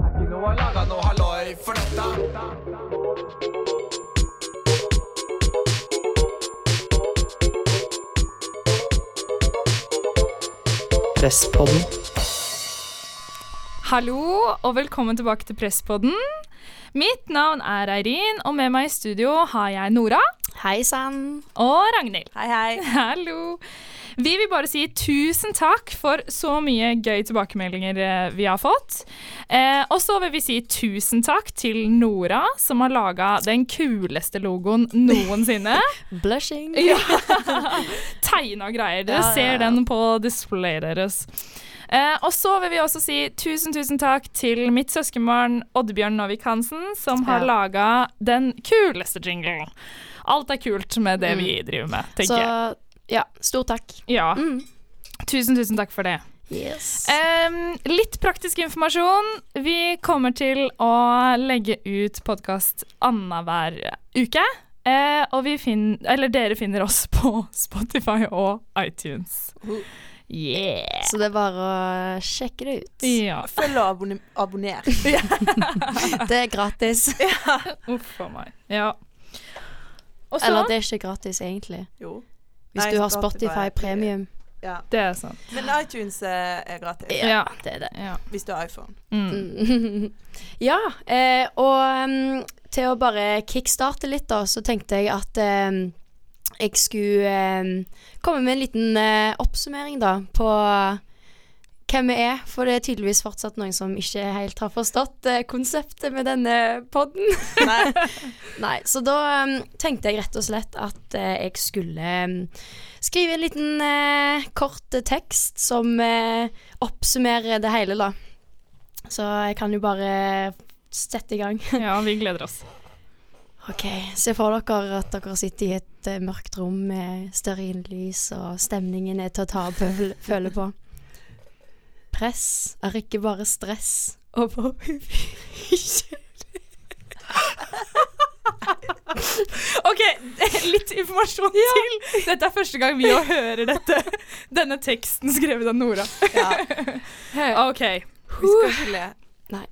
Ikke noe laga noe halloi for dette. Presspodden. Hallo, og velkommen tilbake til Presspodden. Mitt navn er Eirin, og med meg i studio har jeg Nora Hei sann. og Ragnhild. Hei, hei. Hallo. Vi vil bare si tusen takk for så mye gøy tilbakemeldinger eh, vi har fått. Eh, og så vil vi si tusen takk til Nora, som har laga den kuleste logoen noensinne. Blushing. Ja. Tegna greier. Dere Ja, ser den på displayet deres. Eh, og så vil vi også si tusen tusen takk til mitt søskenbarn Oddbjørn Novik Hansen, som har Ja. laga den kuleste jinglen. Alt er kult med det vi driver med, tenker. Så jeg. Ja, stor takk. Ja, Mm. tusen tusen takk for det. Yes. Um, litt praktisk informasjon. Vi kommer til å legge ut podkast annenhver uke. Uh, og vi finner, eller dere finner oss på Spotify og iTunes. Yeah! Så det er bare å sjekke det ut. Ja. Følg og abonner. abonner. Det er gratis. Uff a meg. Ja. Også, Eller det er ikke gratis, egentlig. Jo. Hvis Nei, du har Spotify Premium. Ja. Det er sant. Men iTunes eh, er gratis. Ja. Det er det. Ja. Hvis du har iPhone. Mm. Mm. ja, eh, og um, til å bare kickstarte litt, da, så tenkte jeg at um, jeg skulle um, komme med en liten uh, oppsummering, da, på hvem vi er. For det er tydeligvis fortsatt noen som ikke helt har forstått eh, konseptet med denne podden. Nei. Nei, så da um, tenkte jeg rett og slett at eh, jeg skulle um, skrive en liten eh, kort tekst som eh, oppsummerer det hele, da. Så jeg kan jo bare sette i gang. ja, vi gleder oss. OK, se for dere at dere sitter i et eh, mørkt rom med stearinlys, og stemningen er til å ta og føle på. Press er ikke bare stress over OK, litt informasjon til. Dette er første gang vi hører dette. Denne teksten skrevet av Nora. Ja. OK. Vi skal le. Nei.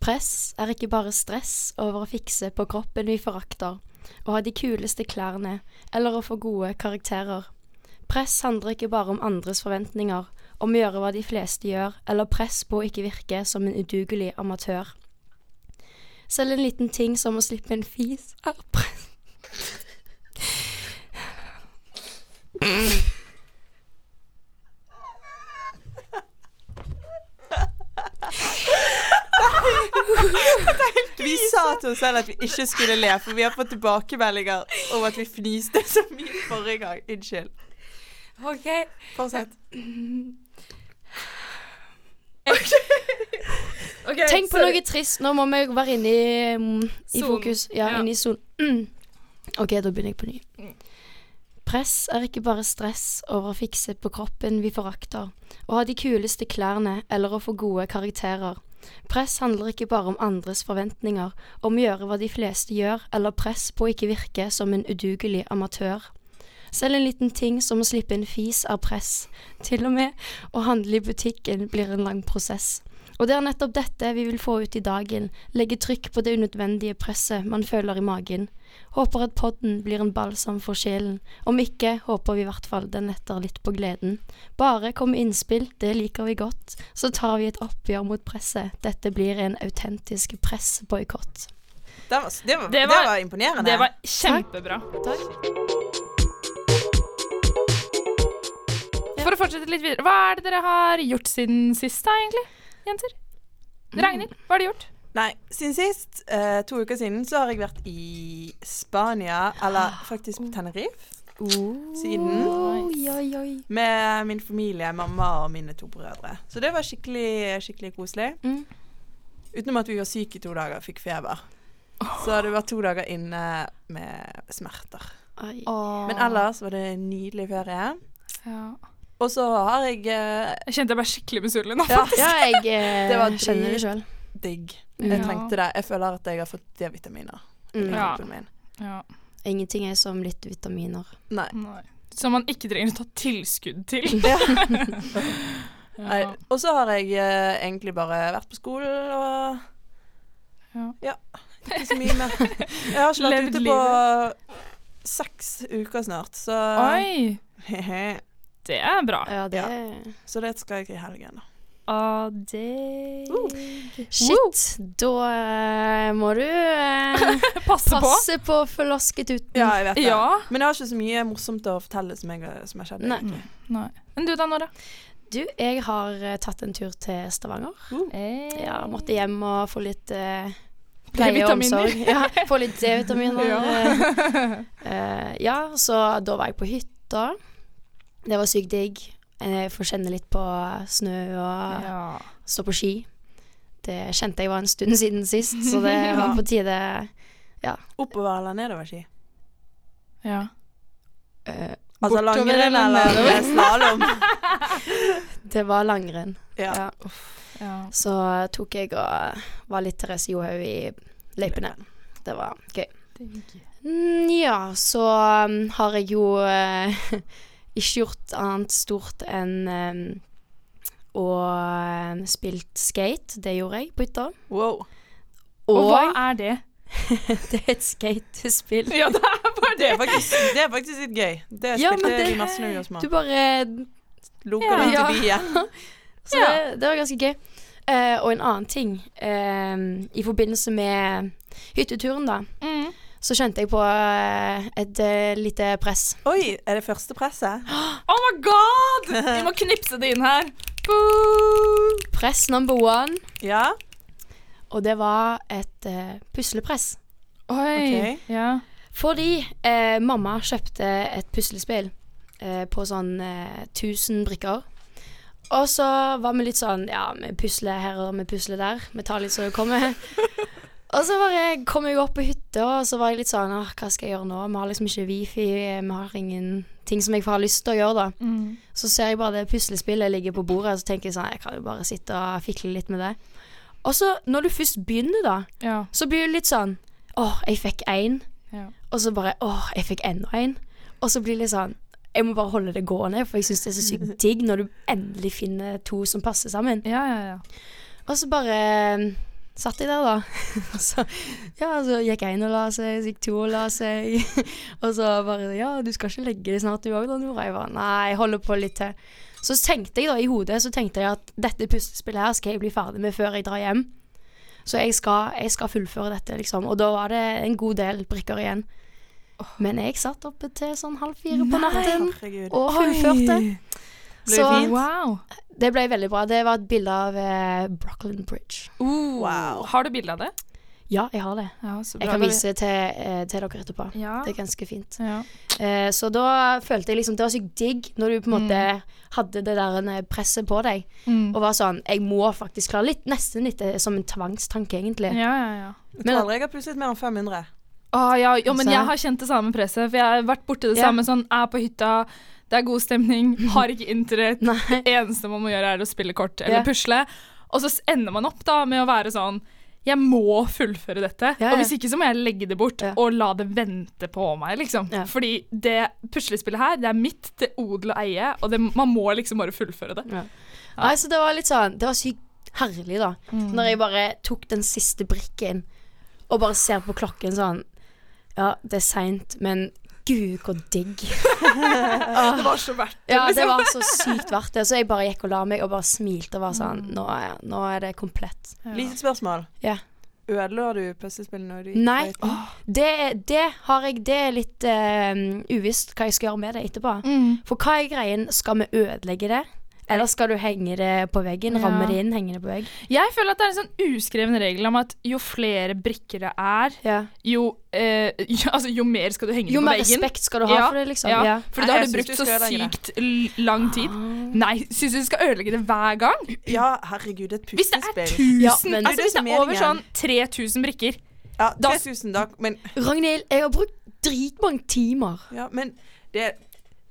Press er ikke bare stress over å fikse på kroppen vi forakter, å ha de kuleste klærne eller å få gode karakterer. Press handler ikke bare om andres forventninger, om å gjøre hva de fleste gjør, eller press på å ikke virke som en udugelig amatør. Selv en liten ting som å slippe en fis er press. Vi sa til oss selv at vi ikke skulle le, for vi har fått tilbakemeldinger om at vi fniste så mye forrige gang. Unnskyld. Ok. Fortsett. Tenk på noe trist. Nå må vi være inne i, mm, i fokus. Ja, Ja. inne i sonen. Mm. OK, da begynner jeg på ny. Press er ikke bare stress over å fikse på kroppen vi forakter, å ha de kuleste klærne eller å få gode karakterer. Press handler ikke bare om andres forventninger, om å gjøre hva de fleste gjør, eller press på å ikke virke som en udugelig amatør. Selv en liten ting som å slippe en fis er press. Til og med å handle i butikken blir en lang prosess. Og det er nettopp dette vi vil få ut i dagen, legge trykk på det unødvendige presset man føler i magen. Håper at podden blir en balsam for sjelen, om ikke håper vi i hvert fall den letter litt på gleden. Bare kom med innspill, det liker vi godt, så tar vi et oppgjør mot presset. Dette blir en autentisk pressboikott. Det var, det, Det det var- imponerende. Det var kjempebra. For å fortsette litt videre, hva er det dere har gjort siden sist, da, egentlig? Jenter? Ragnhild, hva har du gjort? Nei, siden sist, uh, to uker siden, så har jeg vært i Spania, eller faktisk på Tenerife, siden. Oi, oi, oi. Med min familie, mamma og mine to brødre. Så det var skikkelig, skikkelig koselig. Mm. Utenom at vi var syke i to dager, fikk feber. Så det var to dager inne med smerter. Oi. Men ellers var det en nydelig ferie. ja. Og så har jeg eh, Jeg kjente jeg ble skikkelig misunnelig nå. Ja, Ja, jeg eh, Det var kjenner det sjøl. digg. Ja. Jeg trengte det. Jeg føler at jeg har fått D-vitaminer. i Mm. Ja. kroppen min. Ja. Ingenting er som litt vitaminer. Nei. Nei. Som man ikke trenger å ta tilskudd til. Nei, Og så har jeg eh, egentlig bare vært på skolen og Ja. ikke så mye mer. Jeg har ikke vært Levd ute på seks uker snart, så Oi, det er bra. Ja, det Så det skal jeg i helgen, da. Ah, det Shit. Da eh, må du eh, Passe på. passe på forlosketuten. Ja, jeg vet det. Ja. Men jeg har ikke så mye morsomt å fortelle som, jeg, som har skjedd. Nei. Nei. Men du da, Nora? Du, jeg har uh, tatt en tur til Stavanger. Ja, måtte hjem og få litt uh, pleie og omsorg. Ja, få litt D-vitaminer. Ja. eh, eh, ja, så da var jeg på hytta. Det var sykt digg. Jeg får kjenne litt på snø og Ja. stå på ski. Det kjente jeg var en stund siden sist, så det var på tide Oppover eller nedover ski? ja. eh, Altså langrenn eller eller slalåm? Det var langrenn. Ja. Ja. ja. Så tok jeg og var litt Therese Johaug i løypene. Det var gøy. Mm, ja, så um, har jeg jo eh, ikke gjort annet stort enn um, å um, spilt skate. Det gjorde jeg på hytta. Wow. Og Og hva er det? det er et skatespill. Ja, det er bare Det er faktisk, det er faktisk litt gøy. Det Ja, spilte men det- vi masse når vi var små. Du bare Loker Ja. rundt Ja. i byen. Så det, det var ganske gøy. Uh, og en annen ting. uh, I forbindelse med hytteturen, da, mm. Så kjente jeg på eh, et eh, lite press. Oi, er det første presset? Oh my god! Vi må knipse det inn her. Boo! Press number one. Ja. Og det var et uh, puslepress. Oi. Okay. Ja. Fordi eh, mamma kjøpte et puslespill eh, på sånn eh, 1000 brikker. Og så var vi litt sånn Ja, vi pusler her og vi pusler der. Vi tar litt så det kommer. og så bare kom jeg opp på hytta, og så var jeg litt sånn hva skal jeg gjøre nå? Vi har liksom ikke wifi, vi har ingenting som jeg har lyst til å gjøre, da. Mm. Så ser jeg bare det puslespillet ligger på bordet, og så tenker jeg sånn Jeg kan jo bare sitte og fikle litt med det. Og så, når du først begynner, da, Ja. så blir det litt sånn Åh, jeg fikk én. Ja. Og så bare Åh, jeg fikk enda en. Og så blir det litt sånn Jeg må bare holde det gående, for jeg syns det er så sykt digg når du endelig finner to som passer sammen. Ja, ja, ja. Og så bare eh, satt jeg der, da. Så, ja, så gikk én og la seg, så gikk to og la seg. og så bare Ja, du skal ikke legge det snart du òg, da, Nora? Jeg bare Nei, jeg holder på litt til. Så tenkte jeg da i hodet Så tenkte jeg at dette puslespillet her skal jeg bli ferdig med før jeg drar hjem. Så jeg skal, jeg skal fullføre dette, liksom. Og da var det en god del brikker igjen. Men jeg satt oppe til sånn halv fire på natten Nei, og fullførte. Ble det Så fint? Wow. Det ble veldig bra. Det var et bilde av eh, Brooklyn Bridge. Uh, Wow. Har du bilde av det? Ja, jeg har det. Ja, så Jeg kan vise til, eh, til dere etterpå. Ja. Det er ganske fint. ja. Eh, så da følte jeg liksom Det var sykt digg når du på en måte hadde det der eh, presset på deg. Mm. Og var sånn Jeg må faktisk klare litt Nesten litt eh, som en tvangstanke, egentlig. Ja, ja, ja. Jeg Men- tror aldri jeg har puslet mer enn 500. Å, ja, jo, men jeg har kjent det samme presset, for jeg har vært borti det Ja. samme. Sånn, er på hytta, det er god stemning, har ikke internett. Det eneste man må gjøre, er å spille kort eller yeah. pusle. Og så ender man opp da med å være sånn Jeg må fullføre dette. Ja, ja. Og hvis ikke så må jeg legge det bort Ja. og la det vente på meg, liksom. Fordi det puslespillet her, det er mitt til odel og eie, og det, man må liksom bare fullføre det. Ja. Nei, så det var litt sånn Det var sykt herlig, da. Mm. Når jeg bare tok den siste brikken og bare ser på klokken sånn Ja, det er seint, men gud, hvor digg. Det var så verdt det. Ja, det liksom. var så sykt verdt det. Så jeg bare gikk og la meg og bare smilte og var sånn Nå er, nå er det komplett. Ja. Lite spørsmål. Ja. Ødela du puslespillet når du gikk Nei. Det, det har jeg Det er litt uh, uvisst hva jeg skal gjøre med det etterpå. Mm. For hva er greien? Skal vi ødelegge det? Eller skal du henge det på veggen? Ja. Ramme det inn, henge det på vegg? Jeg føler at det er en sånn uskreven regel om at jo flere brikker det er, Ja. jo, eh, jo, altså, jo mer skal du henge Jo det på veggen. Jo mer respekt skal du ha Ja, for det, liksom. Ja, Ja. For da har du brukt du så sykt lang tid. Nei, syns du du skal ødelegge det hver gang? Ja, herregud, et Hvis det er puslespill. 1000 Ja, men- Altså hvis det er er over sånn 3000 brikker Ja, Da- 3000 da, men, Ragnhild, jeg har brukt dritmange timer. ja, men det er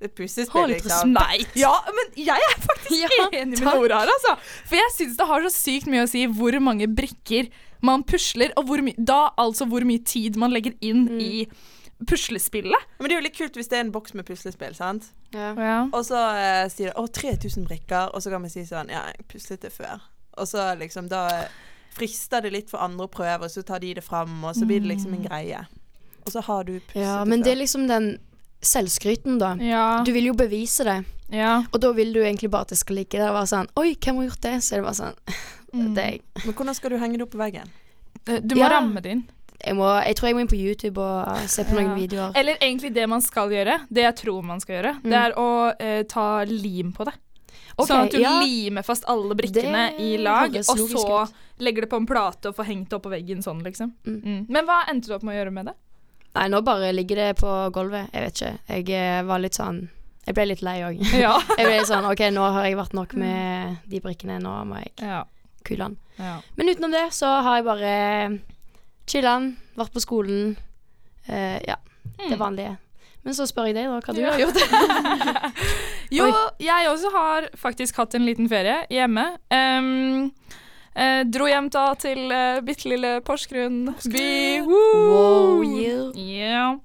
et puslespill, liksom. Nei. Ja, men jeg er faktisk Ja, enig med takk. Nora her, altså. For jeg syns det har så sykt mye å si hvor mange brikker man pusler, og hvor da altså hvor mye tid man legger inn Mm. i puslespillet. Men det er jo litt kult hvis det er en boks med puslespill, sant. Ja. Ja. Og så eh, sier det 'Å, 3000 brikker', og så kan vi si sånn 'Ja, jeg puslet det før'. Og så liksom da eh, frister det litt for andre å prøve, og så tar de det fram, og så blir det liksom en greie. Og så har du puslet ja, det men det er liksom den selvskryten, da. Ja. Du vil jo bevise det, ja. og da vil du egentlig bare at det skal like det. Være sånn Oi, hvem har gjort det? Så er det bare sånn Mm. Det er jeg. Men hvordan skal du henge det opp på veggen? Eh, Du må Ja. ramme det inn. Jeg, må, jeg tror jeg må inn på YouTube og se på noen Ja. videoer. Eller egentlig det man skal gjøre, det jeg tror man skal gjøre, det Mm. er å eh, ta lim på det. Okay, sånn at du ja. limer fast alle brikkene Det i lag, og så ut. legger det på en plate og får hengt det opp på veggen sånn, liksom. Mm. Mm. Men hva endte du opp med å gjøre med det? Nei, nå bare ligger det på gulvet. Jeg vet ikke. Jeg eh, var litt sånn Jeg ble litt lei òg. Ja. Jeg ble litt sånn OK, nå har jeg vært nok med de brikkene. Nå må jeg ja. kule den. ja. Men utenom det så har jeg bare chilla'n, vært på skolen. Uh, ja, det Mm. vanlige. Men så spør jeg deg, da, hva du Ja. har gjort. Jo, jeg også har faktisk hatt en liten ferie hjemme. Em, eh, dro hjem da til eh, bitte lille Porsgrunn by. Wow, yeah. Yeah.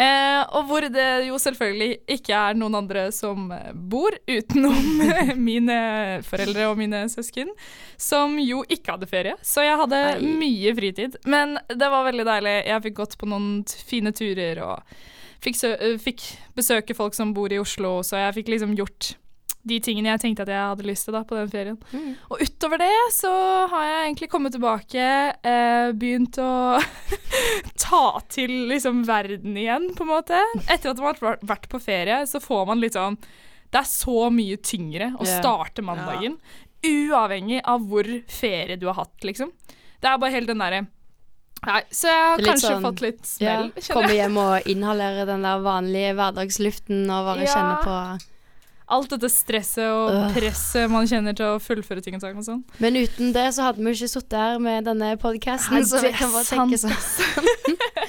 Eh, og hvor det jo selvfølgelig ikke er noen andre som eh, bor, utenom mine foreldre og mine søsken, som jo ikke hadde ferie. Så jeg hadde Nei. mye fritid. Men det var veldig deilig. Jeg fikk gått på noen fine turer og fikk, eh, fikk besøke folk som bor i Oslo, så jeg fikk liksom gjort de tingene jeg tenkte at jeg hadde lyst til da på den ferien. Mm. Og utover det så har jeg egentlig kommet tilbake, eh, begynt å ta til liksom verden igjen, på en måte. Etter at man har vært- på ferie, så får man litt sånn Det er så mye tyngre å starte mandagen. Uavhengig av hvor ferie du har hatt, liksom. Det er bare helt den derre Nei, så jeg har kanskje sånn- fått litt smell. Ja, komme hjem og inhalere den der vanlige hverdagsluften og bare Ja. kjenne på Alt dette stresset og Øh. presset man kjenner til å fullføre ting og tang sånn. Men uten det så hadde vi ikke sittet her med denne podkasten, så vi kan bare tenke sånn.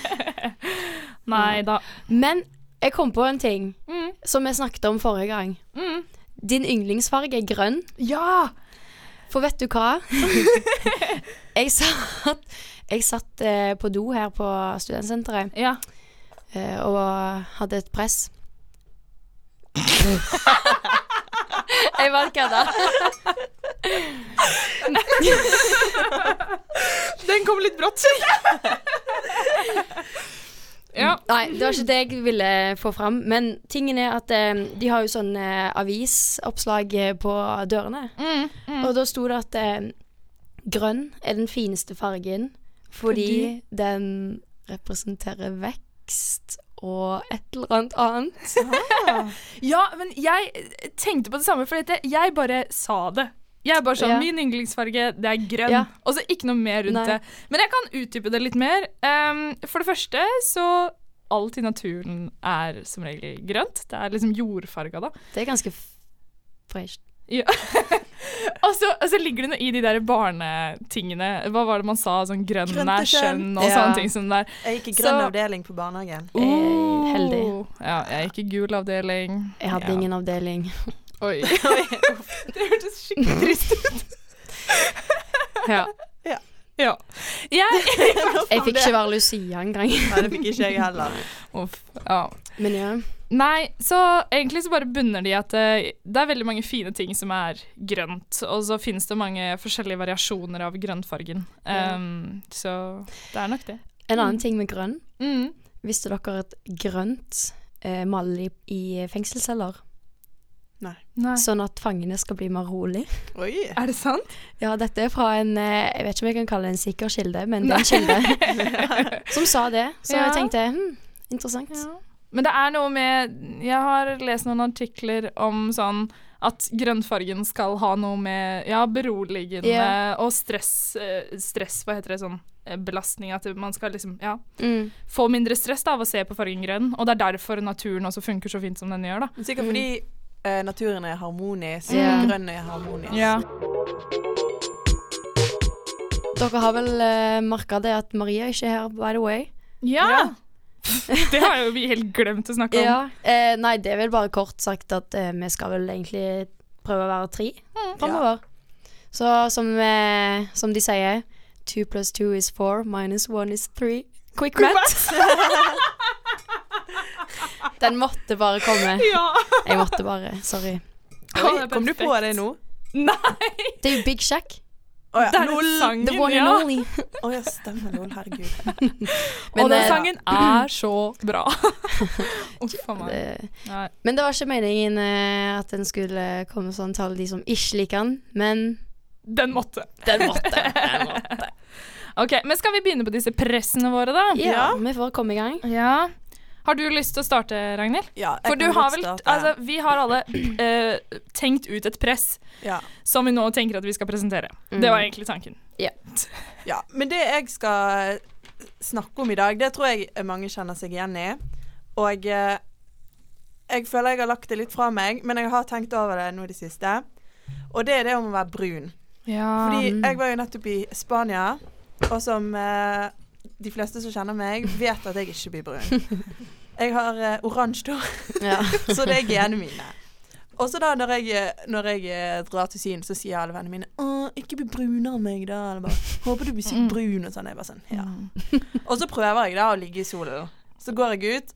Nei da. Men jeg kom på en ting Mm, som vi snakket om forrige gang. mm. Din yndlingsfarge er grønn. Ja! For vet du hva? jeg satt, jeg satt eh, på do her på studentsenteret Ja. eh, og hadde et press. Jeg bare kødda. Den kom litt brått. ja. Nei, det var ikke det jeg ville få fram. Men tingen er at eh, de har jo sånn eh, avisoppslag eh, på dørene. Mm, mm. Og da sto det at eh, grønn er den fineste fargen fordi, Fordi? den representerer vekst og et eller annet annet. Ja, men jeg eh, tenkte på det samme, for dette, jeg bare sa det. Jeg er bare sånn, Ja. Min yndlingsfarge det er grønn. Ja. Og så ikke noe mer rundt Nei. det. Men jeg kan utdype det litt mer. Um, for det første så Alt i naturen er som regel grønt. Det er liksom jordfarga, da. Det er ganske fresh. fresh. Og så, og så ligger det noe i de der barnetingene. Hva var det man sa? Sånn grønn er skjønn. og Ja. sånne ting som det der. Jeg gikk i grønn Så- avdeling på barnehagen. Eh, heldig. Ja, jeg gikk i gul avdeling. Jeg hadde ja. ingen avdeling. Oi. det hørtes skikkelig trist ut. Ja. Ja. Jeg Jeg fikk ikke være Lucia engang. Nei, det fikk ikke jeg heller. Uff. Ja. Men ja. Nei, så egentlig så bare bunner de i at det, det er veldig mange fine ting som er grønt, og så finnes det mange forskjellige variasjoner av grønnfargen. Ja. Um, så det er nok det. En annen ting med grønn. Mm. Visste dere at grønt eh, maler i, i fengselsceller? Nei. Nei. Sånn at fangene skal bli mer rolig. Oi. Er det sant? Ja, dette er fra en eh, Jeg vet ikke om jeg kan kalle det en sikker kilde, men det er en kilde som sa det. Så Ja. jeg tenkte hm, interessant. Ja. Men det er noe med Jeg har lest noen artikler om sånn at grønnfargen skal ha noe med ja, beroligende yeah. og stress, eh, stress Hva heter det sånn eh, belastning? At man skal liksom ja, Mm. få mindre stress da, av å se på fargen grønn. Og det er derfor naturen også funker så fint som den gjør, da. Sikkert fordi eh, naturen er harmonisk, Ja. og grønn er harmonisk. Ja. Dere har vel uh, merka det at Maria ikke er her, by the way? Ja! det har jo vi helt glemt å snakke om. Ja. Eh, nei, det er vel bare kort sagt at eh, vi skal vel egentlig prøve å være tre framover. Så som, eh, som de sier Two plus two is four, minus one is three. Quick, Quick mat. Den måtte bare komme. Ja. Jeg måtte bare. Sorry. Oi, kom du på det nå? Nei, Det er jo Big Shack. Å ja, det er lol. sangen, The one ja. and only. Å ja, stemmer lol. Herregud. Men, og den eh, sangen er så bra. Uff a meg. det, men det var ikke meningen uh, at den skulle komme sånn til alle de som ikke liker den, men Den måtte. den måtte. Den måtte. Ok, Men skal vi begynne på disse pressene våre, da? Ja, Ja. vi får komme i gang. Ja. Har du lyst til å starte, Ragnhild? Ja, jeg For du kan har vel starte. Altså, vi har alle eh, tenkt ut et press ja. som vi nå tenker at vi skal presentere. Mm. Det var egentlig tanken. ja. Men det jeg skal snakke om i dag, det tror jeg mange kjenner seg igjen i. Og eh, jeg føler jeg har lagt det litt fra meg, men jeg har tenkt over det nå i det siste. Og det er det om å være brun. Ja. Fordi Mm. jeg var jo nettopp i Spania, og som eh, de fleste som kjenner meg, vet at jeg ikke blir brun. Jeg har uh, oransje hår, Ja. så det er genene mine. Og så da når jeg, når jeg eh, drar til Syn, så sier alle vennene mine Å, ikke bli brunere enn meg, da. Eller bare, Håper du blir sykt Mm. brun, og sånn. Jeg bare sånn, ja. Mm. Og så prøver jeg da å ligge i solen. Så går jeg ut,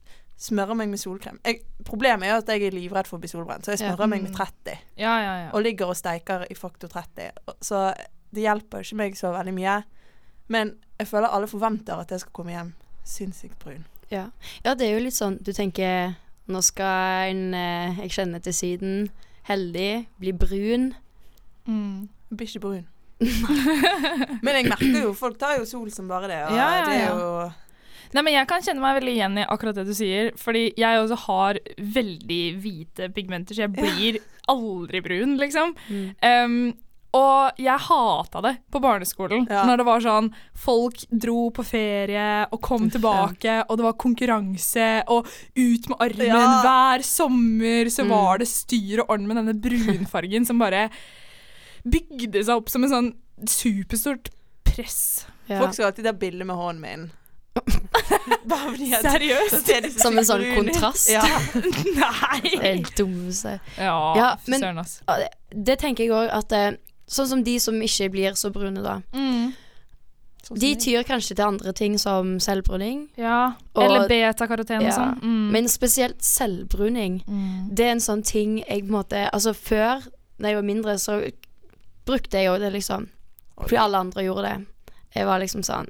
smører meg med solkrem. Jeg, problemet er jo at jeg er livredd for å bli solbrent, så jeg Ja. smører meg Mm. med 30. ja, ja, ja. Og ligger og steiker i faktor 30. Så det hjelper ikke meg så veldig mye. Men jeg føler alle forventer at jeg skal komme hjem sinnssykt brun. Ja. ja, det er jo litt sånn Du tenker Nå skal en eh, jeg kjenner til Syden, heldig, bli brun. Mm. Jeg blir ikke brun. Men jeg merker jo folk tar jo sol som bare det. Og Ja, ja, det er jo Nei, men Jeg kan kjenne meg veldig igjen i akkurat det du sier. Fordi jeg også har veldig hvite pigmenter, så jeg blir aldri brun, liksom. Mm. Um, og jeg hata det på barneskolen. Ja. Når det var sånn Folk dro på ferie og kom tilbake, og det var konkurranse, og ut med armen. Ja. Hver sommer så Mm. var det styr og orden med denne brunfargen som bare bygde seg opp som en sånn superstort press. Ja. Folk skal alltid ta bilde med hånden min. Seriøst? Som en sånn kontrast. Ja. Nei! Det er dummeste. Ja, Ja, men- søren, ass. Det, det tenker jeg òg at eh, Sånn som de som ikke blir så brune, da. Mm. De tyr kanskje til andre ting som selvbruning, Ja. Og- Eller betakaroten og Ja, sånn. Mm. men spesielt selvbruning. mm. Det er en sånn ting jeg på en måte Altså før, da jeg var mindre, så brukte jeg jo det, liksom. Fordi alle andre gjorde det. Jeg var liksom sånn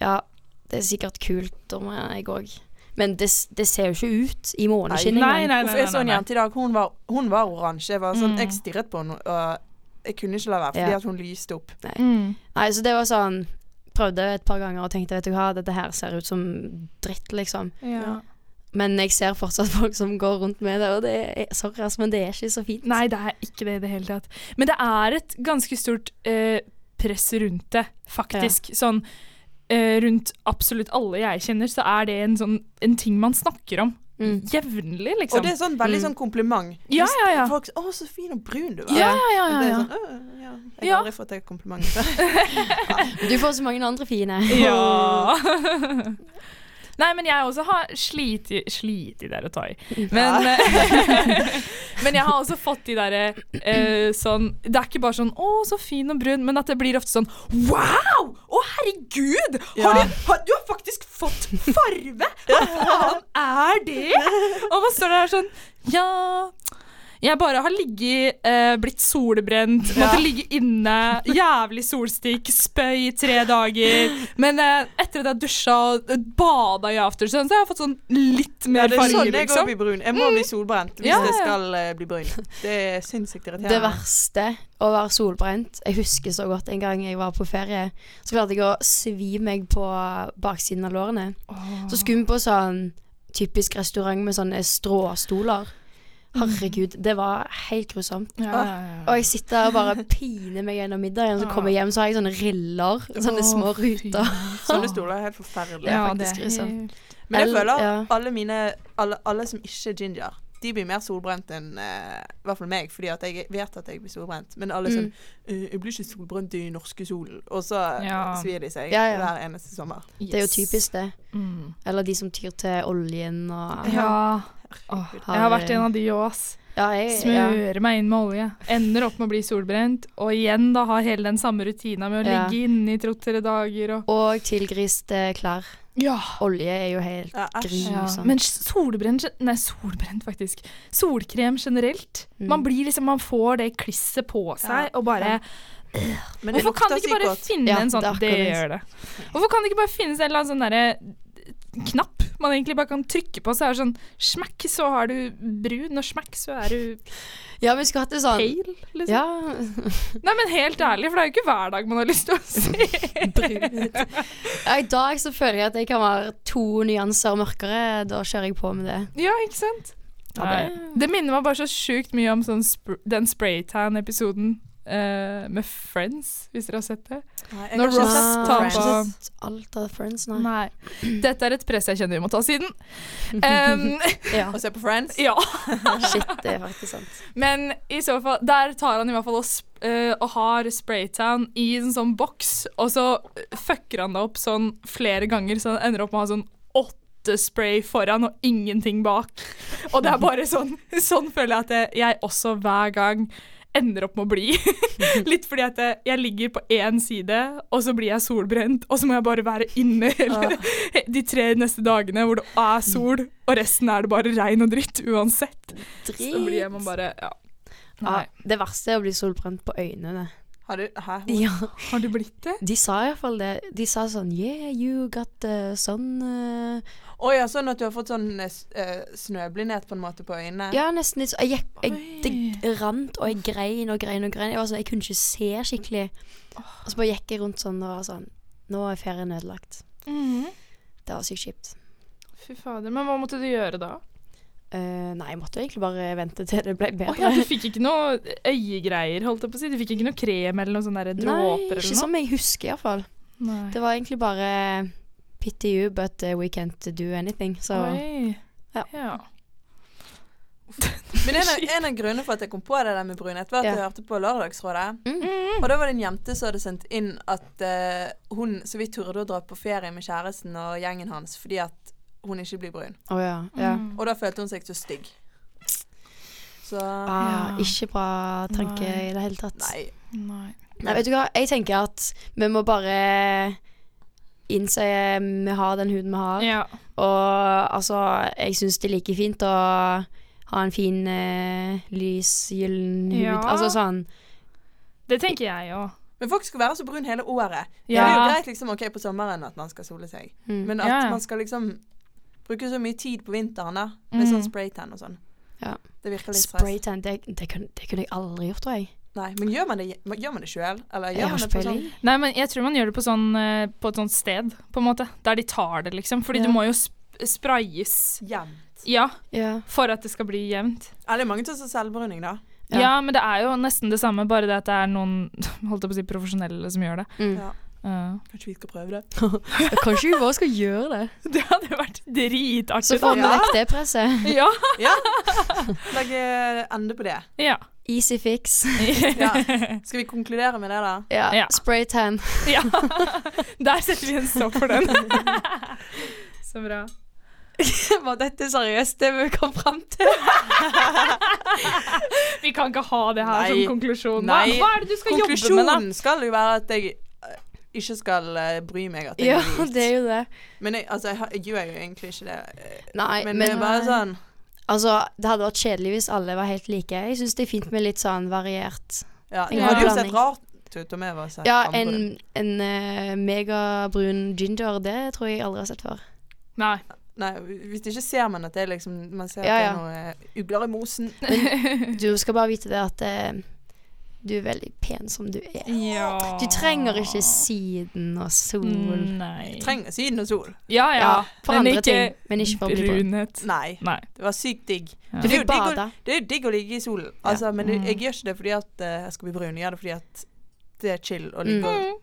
Ja, det er sikkert kult om jeg òg. Men det, det ser jo ikke ut i måneskinn Nei, nei, nei, nei, nei, nei. Jeg så en jente i dag? Hun var, hun var oransje. Jeg, var sånn, Mm. jeg stirret på henne, jeg kunne ikke la være fordi Ja. at hun lyste opp. Mm. Nei, så det var sånn Prøvde et par ganger og tenkte vet du hva, dette her ser ut som dritt, liksom. Ja. Men jeg ser fortsatt folk som går rundt med det, og det er, sorry, altså, men det er ikke så fint. Nei, det er ikke det i det hele tatt. Men det er et ganske stort eh, press rundt det, faktisk. Sånn eh, rundt absolutt alle jeg kjenner, så er det en sånn en ting man snakker om Mm. jevnlig, liksom. Og det er sånn veldig Mm. sånn kompliment. Ja, ja, ja. Folk sier 'Å, så fin og brun du er'. ja, ja, ja, ja, er sånn, ja. Jeg Ja. har aldri fått det komplimentet. Du får så mange andre fine. Ja. Nei, men jeg også har slitt i Slitt i det er å ta i. Men, eh, men jeg har også fått de derre uh, sånn Det er ikke bare sånn 'Å, så fin og brun', men at det blir ofte sånn 'Wow! Å, herregud! Har Ja. du, har, du har faktisk fått farve! Hva faen er det?' Og man står der sånn Ja jeg bare har ligget, eh, blitt solbrent, måtte ligge inne, jævlig solstikk, spøy i tre dager. Men eh, etter at jeg dusja og eh, bada i aftersun, så har jeg fått sånn litt Ja, mer det er farge, sånn jeg går liksom. bli brun. Jeg må bli solbrent hvis Ja, jeg skal eh, bli brun. Det er sinnssykt irriterende. Det verste å være solbrent Jeg husker så godt en gang jeg var på ferie. Så klarte jeg å svi meg på baksiden av lårene. Så skulle vi på sånn typisk restaurant med sånne stråstoler. Herregud, det var helt grusomt. Ja, ja, ja. Og jeg sitter og bare piner meg gjennom middagen, så kommer jeg hjem, så har jeg sånne riller. Sånne små ruter. Sånne stoler er helt forferdelige. Ja, faktisk det er grusomt. helt Men jeg føler alle mine alle, alle som ikke er ginger, de blir mer solbrent enn uh, i hvert fall meg, fordi at jeg vet at jeg blir solbrent. Men alle sånn uh, 'Jeg blir ikke solbrent i norske solen', og så Ja. svir de seg Ja, ja. hver eneste sommer. Det er jo typisk det. Mm. Eller de som tyr til oljen og Ja. Åh, jeg har vært en av de òg, ass. Ja, jeg, ja. Meg inn med olje. Ender opp med å bli solbrent. Og igjen da ha hele den samme rutina med å Ja. ligge inne i to-tre dager og Og tilgriste klær. Ja. Olje er jo helt Ja, grusomt. Men solbrent Nei, solbrent, faktisk. Solkrem generelt. Mm. Man blir liksom Man får det klisset på seg, Ja. og bare Men det Hvorfor kan de det ikke bare godt. finne Ja, en sånn det Det, gjør det. Hvorfor kan det ikke bare finnes en eller annen sånn derre knapp man egentlig bare kan trykke på, så er det sånn Smekk, så har du brun, og smekk, så er du Ja, vi skulle hatt det sånn pale, liksom. Ja, Nei, men helt ærlig, for det er jo ikke hver dag man har lyst til å se brun. Ja, I dag så føler jeg at jeg kan være to nyanser mørkere. Da kjører jeg på med det. Ja, ikke sant? Ja, det- Det minner meg bare så sjukt mye om sånn sp den Spraytan-episoden eh, med Friends, hvis dere har sett det. Nei, jeg Når Ross tar på- Alt av Friends, nei. Nei. Dette er et press jeg kjenner vi må ta siden. Um, Ja. Og se på Friends? ja. Shit, det er faktisk sant. Men i så fall, der tar han i hvert fall og, sp eh, og har Spraytown i en sånn boks, og så fucker han det opp sånn flere ganger, så han ender opp med å ha sånn åtte spray foran og ingenting bak. Og det er bare sånn Sånn føler jeg at jeg også hver gang ender opp med å bli. Litt fordi at jeg, ligger på én side, og så blir jeg solbrent, og så må jeg bare være inne hele, de tre neste dagene hvor det er sol, og resten er det bare regn og dritt uansett. Så blir man bare Ja. Ja, det verste er å bli solbrent på øynene. Har du Hæ? Ja, Har du blitt det? de sa iallfall det. De sa sånn Yeah, you got the sun uh. Å ja, sånn at du har fått sånn uh, snøblindhet på en måte på øynene? Ja, nesten litt sånn. Jeg jeg, Det rant, og jeg grein og grein og grein. Jeg, var sånn, jeg kunne ikke se skikkelig. Og så bare gikk jeg rundt sånn og var sånn Nå er ferien ødelagt. Mhm. Det var sykt kjipt. Fy fader. Men hva måtte du gjøre da? Eh, nei, jeg måtte egentlig bare vente til det ble bedre. Oh, ja, du fikk ikke noe øyegreier, holdt jeg på å si? Du fikk ikke noe krem eller noen sånne der Nei, dråper ikke eller noe? som jeg husker, iallfall. Det var egentlig bare pity you, but uh, we can't do anything. Så Oi. ja. ja. Men en av, en av grunnene for at jeg kom på det der med brunhet, var at Ja. jeg hørte på Lørdagsrådet. mm. Mm. Og da var det en jente som hadde sendt inn at uh, hun så vidt turde å dra på ferie med kjæresten og gjengen hans fordi at hun ikke blir brun. Oh, ja. ja. Mm. Og da følte hun seg så stygg. Så Ah, Ja. ikke bra tanke Nei. i det hele tatt. Nei. Nei. Nei, vet du hva? Jeg tenker at vi må bare innse vi har den huden vi har. Ja. Og altså, jeg syns det er like fint å ha en fin uh, lys, gyllen hud. Ja. Altså sånn Det tenker jeg òg. Men folk skal være så brun hele året. Ja. Det er jo greit liksom, ok, på sommeren at man skal sole seg, mm. men at man skal liksom bruke så mye tid på vinteren da, med Mm. sånn spraytan og sånn. Ja. Det virker litt stress. Spraytan, det, det, kunne, det kunne jeg aldri gjort, tror jeg. Nei, men gjør man det, gjør man det sjøl? Eller gjør man det på sånn. Nei, men jeg tror man gjør det på, sånn, eh, på et sånt sted, på en måte. Der de tar det, liksom. Fordi Ja. du må jo sp sprayes. jevnt? Ja, Ja. for at det skal bli jevnt. Ja, det er mange som har selvbruning, da. Ja. Ja. men det er jo nesten det samme, bare det at det er noen holdt jeg på å si, profesjonelle som gjør det. Mm. Ja. Ja. Kanskje vi skal prøve det? Kanskje vi bare skal gjøre det. Det hadde vært Så får vi vekk det presset. Ja. Ja. Legge ende på det. ja. Easy fix. Ja. Skal vi konkludere med det, da? Ja. Ja. Spraytan. ja. Der setter vi en stopp for den. Så bra. Var dette seriøst, det vi kom fram til? Vi kan ikke ha det her Nei. som konklusjon. Hva, hva er det du skal jobbe med, da? Konklusjonen skal jo være at jeg ikke skal uh, bry meg at jeg Ja, er hvit. det er jo det. Men jeg, altså, jeg, jeg gjør jo egentlig ikke det. eh, Nei, Men, men, det er bare sånn altså, det hadde vært kjedelig hvis alle var helt like. Jeg syns det er fint med litt sånn variert. Ja, det hadde jo sett rart ut om jeg var sånn. Ja, en, en uh, megabrun ginger, det tror jeg aldri har sett før. Nei. Nei, hvis ikke ser man at det er liksom Man ser Ja, at det ja. er noe eh, ugler i mosen. Du skal bare vite det at eh, du er veldig pen som du er. Ja. Du trenger ikke siden og sol. Nei. Jeg Trenger syden og sol. Ja, ja. Ja, for men andre ikke ting, men ikke for å bli brunhet. Nei. Nei. Det var sykt digg. Ja. Du Det er digg å- bade. Det er digg å ligge i solen, altså, men det, Mm. jeg gjør ikke det fordi at eh, jeg skal bli brun. Jeg gjør det fordi at det er chill å ligge Mm. og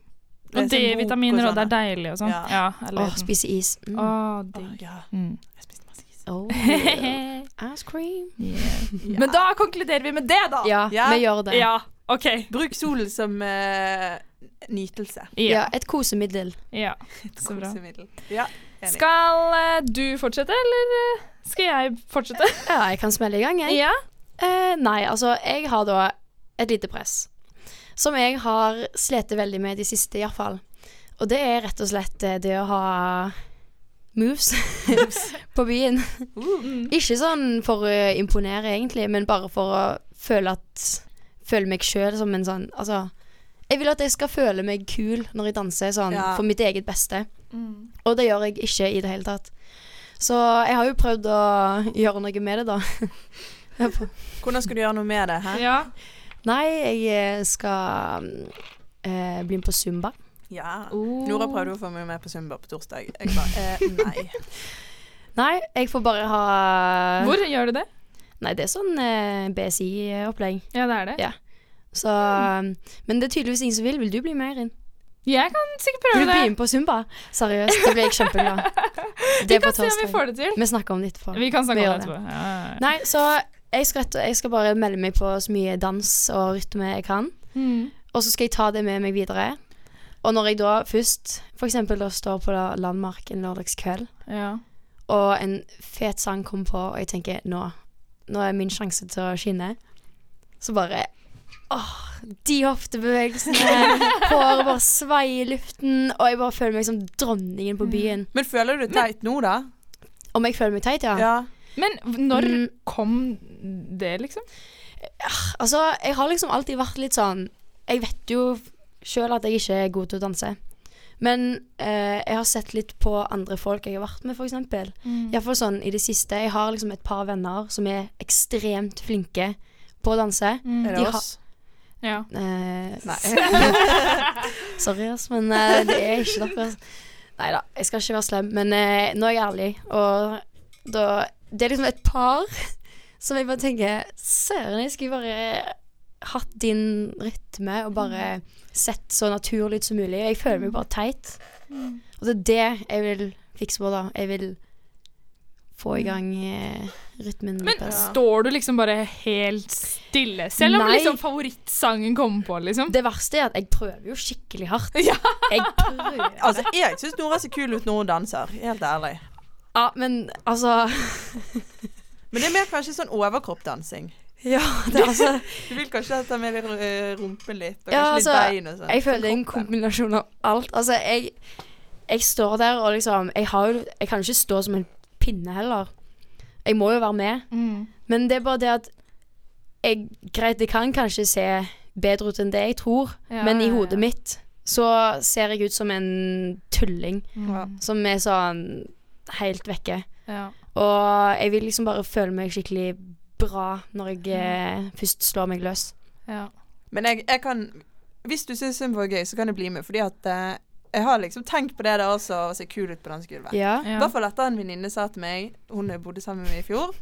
Og lese en D-vitaminer, og det sånn. er deilig og sånn. Ja. Ja. eller- Åh, spise is. Mm. Åh, Åh, digg. ja, Mm. jeg spiste masse is. Oh, yeah. Ice cream. Yeah. Men da konkluderer vi med det, da. Ja, Ja. vi gjør det. Ja. Ja, OK. Bruk solen som uh, nytelse. Ja. et kosemiddel. ja. Så bra. Kosemiddel. Ja, enig. Skal uh, du fortsette, eller eh, skal jeg fortsette? Ja, jeg kan smelle i gang, jeg. Ja. Uh, nei, altså, jeg har da et lite press. Som jeg har slitt veldig med i det siste, iallfall. Og det er rett og slett det å ha moves på byen. Mm. Ikke sånn for å imponere, egentlig, men bare for å føle at Føle meg sjøl som en sånn Altså, jeg vil at jeg skal føle meg kul når jeg danser, sånn Ja. for mitt eget beste. Mm. Og det gjør jeg ikke i det hele tatt. Så jeg har jo prøvd å gjøre noe med det, da. Hvordan skal du gjøre noe med det? Hæ? Ja. Nei, jeg eh, skal eh, bli med på Zumba. Ja. Oh. Nora prøvde å få meg med på Zumba på torsdag. Jeg bare eh, nei. Nei, jeg får bare ha Hvor gjør du det? Nei, det er sånn eh, BSI-opplegg. Ja, det er det. Ja. Så Men det er tydeligvis ingen som vil. Vil du bli med, Erin? Jeg kan sikkert Vil prøve du bli du med på Zumba? Seriøst, det blir jeg kjempeglad. Det Vi kan se om vi får det til. Vi snakker om det etterpå. Vi kan snakke Vi om det etterpå. Ja. Nei, så jeg skal, rett- jeg skal bare melde meg på så mye dans og rytme jeg kan. Mm. Og så skal jeg ta det med meg videre. Og når jeg da først f.eks. står på Landmark en lørdagskveld, Ja. og en fet sang kommer på, og jeg tenker nå, nå er min sjanse til å skinne, så bare Åh, de hoftebevegelsene, håret bare svaier i luften, og jeg bare føler meg som dronningen på byen. Men føler du deg teit nå, da? Om jeg føler meg teit, ja? Ja. Men når Mm. kom det, liksom? Altså, jeg har liksom alltid vært litt sånn Jeg vet jo sjøl at jeg ikke er god til å danse. Men eh, jeg har sett litt på andre folk jeg har vært med, f.eks. Mm. Iallfall sånn i det siste. Jeg har liksom et par venner som er ekstremt flinke på å danse. Mm. Er De det har- oss? Ja. Eh, Nei. sorry, ass, men eh, det er ikke dere. Nei da, jeg skal ikke være slem, men eh, nå er jeg ærlig. Og da Det er liksom et par som jeg bare tenker Søren, jeg skulle bare hatt din rytme og bare sett så naturlig ut som mulig. Jeg føler meg bare teit. Og det er det jeg vil fikse på, da. Jeg vil få i gang eh, rytmen Men litt står du liksom bare helt stille, selv om Nei. liksom favorittsangen kommer på, liksom? Det verste er at jeg prøver jo skikkelig hardt. Ja. Jeg prøver. Altså, jeg syns Nora ser kul ut når hun danser. Helt ærlig. Ja, men altså Men det er mer kanskje sånn overkroppsdansing. Ja, det er altså Du vil kanskje ta med eh, rumpen litt, og Ja, kanskje altså, litt bein og sånn. Jeg føler det er en kombinasjon av alt. Altså, jeg, jeg står der og liksom Jeg har Jeg kan ikke stå som en pinne heller. Jeg må jo være med. Mm. Men det er bare det at jeg Greit, det kan kanskje se bedre ut enn det jeg tror, Ja, men i hodet ja. mitt så ser jeg ut som en tulling Ja. Mm. som er sånn helt vekke. Ja. Og jeg vil liksom bare føle meg skikkelig bra når jeg eh, først slår meg løs. Ja. Men jeg, jeg kan Hvis du syns Zumba er gøy, så kan jeg bli med, fordi at eh, jeg har liksom tenkt på det der også, å se kul ut på dansegulvet. Ja. I Ja. hvert fall etter en venninne sa til meg Hun bodde sammen med meg i fjor.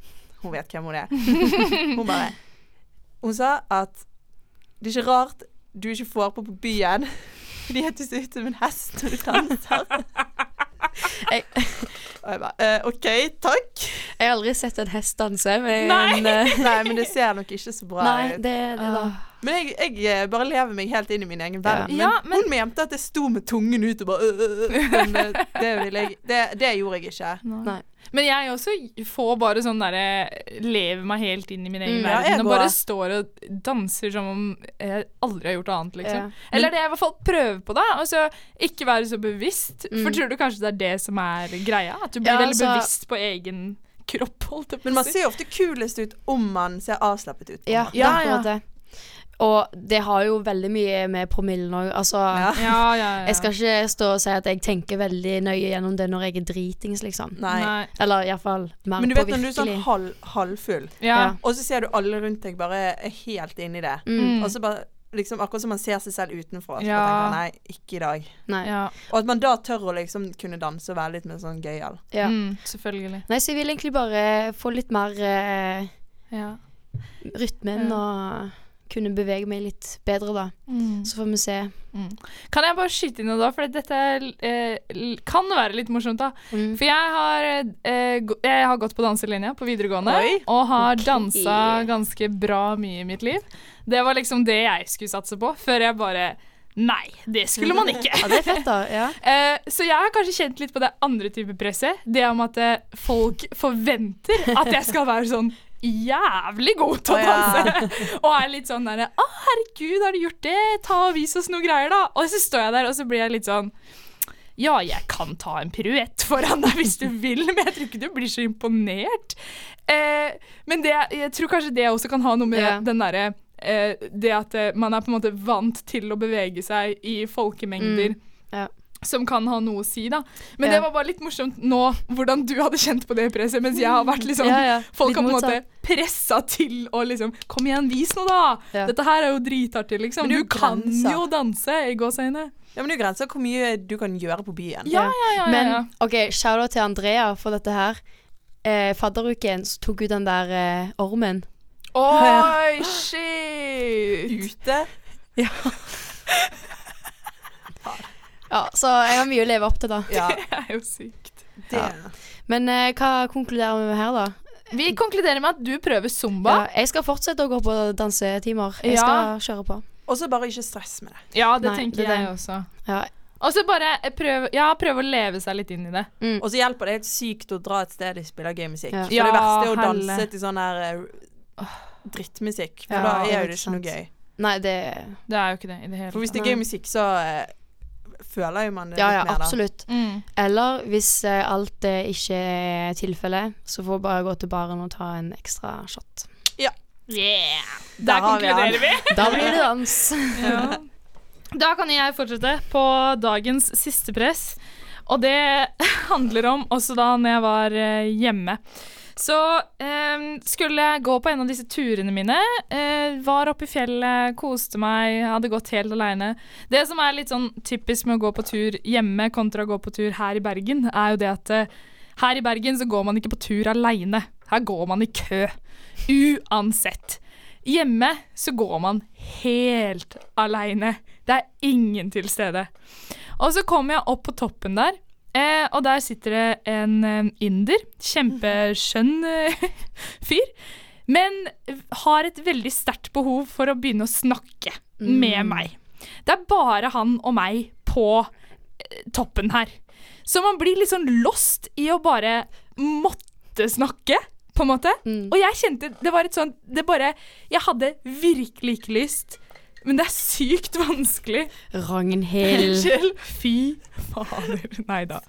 Hun vet hvem hun er. Hun bare Hun sa at det er ikke rart du ikke får på på byen fordi at du ser ut som en hest når du danser. Jeg- Og jeg bare eh, OK, takk. Jeg har aldri sett en hest danse, men Nei. eh, Nei, men det ser nok ikke så bra Nei, ut. det, det da. Men jeg, jeg eh, bare lever meg helt inn i min egen verden. Men, Ja, men- hun mente at jeg sto med tungen ut og bare øh, øh, øh. Men eh, det, jeg, det, det gjorde jeg ikke. Nei. Men jeg også får bare sånn derre Lever meg helt inn i min egen Mm, ja, verden og bare står og danser som om jeg aldri har gjort annet, liksom. Ja. Eller det jeg i hvert fall prøver på, da. Altså ikke være så bevisst. For Mm. tror du kanskje det er det som er greia? At du blir Ja, veldig altså- bevisst på egen kropp, holdt jeg på Men man ser ofte kulest ut om man ser avslappet ut. Ja, ja, Ja, det akkurat det. Og det har jo veldig mye med promillen òg. Altså, Ja. Ja, ja, ja. jeg skal ikke stå og si at jeg tenker veldig nøye gjennom det når jeg er dritings, liksom. Nei. Nei. Eller iallfall mer Men du vet når du er sånn halv, halvfull, Ja. Ja. og så ser du alle rundt deg bare er helt inni det. Mm. Og så bare liksom Akkurat som man ser seg selv utenfra. Ja. tenker nei, ikke i dag. Nei. ja. Og at man da tør å liksom kunne danse og være litt mer sånn gøyal. Ja. Mm, selvfølgelig. Nei, så jeg vil egentlig bare få litt mer eh, Ja. rytmen Ja. og kunne bevege meg litt bedre, da. Mm. Så får vi se. Kan jeg bare skyte inn noe da? For dette eh, kan være litt morsomt, da. Mm. For jeg har, eh, jeg har gått på danselinja på videregående. Oi. Og har okay. dansa ganske bra mye i mitt liv. Det var liksom det jeg skulle satse på, før jeg bare Nei, det skulle man ikke. Ja, det er fett, da. Ja. Eh, så jeg har kanskje kjent litt på det andre type presset. Det om at eh, folk forventer at jeg skal være sånn jævlig god til å Å, ja. danse. og er litt sånn derre Å, herregud, har du gjort det? Ta og vis oss noe greier, da. Og så står jeg der, og så blir jeg litt sånn Ja, jeg kan ta en piruett foran deg hvis du vil, men jeg tror ikke du blir så imponert. Eh, men det, jeg tror kanskje det også kan ha noe med Ja. den derre eh, Det at eh, man er på en måte vant til å bevege seg i folkemengder. Mm, ja. Som kan ha noe å si, da. Men Ja. det var bare litt morsomt nå hvordan du hadde kjent på det presset, mens jeg har vært liksom Ja, ja. Folk har på en måte pressa til å liksom Kom igjen, vis noe, da! Dette her er jo dritartig, liksom. Men Du kan grenser. jo danse, i gåseøyne. Ja, men det er grenser hvor mye du kan gjøre på byen. Ja, ja, ja. ja, Men. OK, shout-out til Andrea for dette her. Eh, Fadderuken så tok hun den der eh, ormen. Oi, shit! Ute. Ja, så jeg har mye å leve opp til, da. Ja, Det er jo sykt. det. Men eh, hva konkluderer vi med her, da? Vi konkluderer med at du prøver zumba. Ja, jeg skal fortsette å gå på dansetimer. Jeg Ja. skal kjøre på. Og så bare ikke stress med det. Ja, det Nei, tenker det er jeg det. også. Ja. Og så bare prøve, ja, prøv å leve seg litt inn i det. Mm. Og så hjelper det helt sykt å dra et sted de spiller gøy musikk. Ja. For Ja, det verste er å helle. danse til sånn her eh, drittmusikk. For Ja, da det er jo det sant. ikke noe gøy. Nei, det Det er jo ikke det i det hele For hvis det er gøy musikk, så eh, føler jo man det Ja, ja, litt mer, da. absolutt. Mm. Eller hvis eh, alt det ikke er tilfellet, så får vi bare gå til baren og ta en ekstra shot. Ja. Yeah! Der Der konkluderer vi vi. Da blir det dans. Ja. Da kan jeg fortsette på dagens siste press. Og det handler om også da når jeg var eh, hjemme. Så eh, skulle jeg gå på en av disse turene mine. Eh, var oppe i fjellet, koste meg, hadde gått helt aleine. Det som er litt sånn typisk med å gå på tur hjemme kontra å gå på tur her i Bergen, er jo det at eh, her i Bergen så går man ikke på tur aleine. Her går man i kø. Uansett. Hjemme så går man helt aleine. Det er ingen til stede. Og så kommer jeg opp på toppen der, eh, og der sitter det en eh, inder. Kjempeskjønn eh, fyr. Men har et veldig sterkt behov for å begynne å snakke med Mm. meg. Det er bare han og meg på eh, toppen her. Så man blir litt sånn lost i å bare måtte snakke, på en måte. Mm. Og jeg kjente Det var et sånt Det bare Jeg hadde virkelig ikke lyst, men det er sykt vanskelig. Ragnhild. Fy fader. Nei da.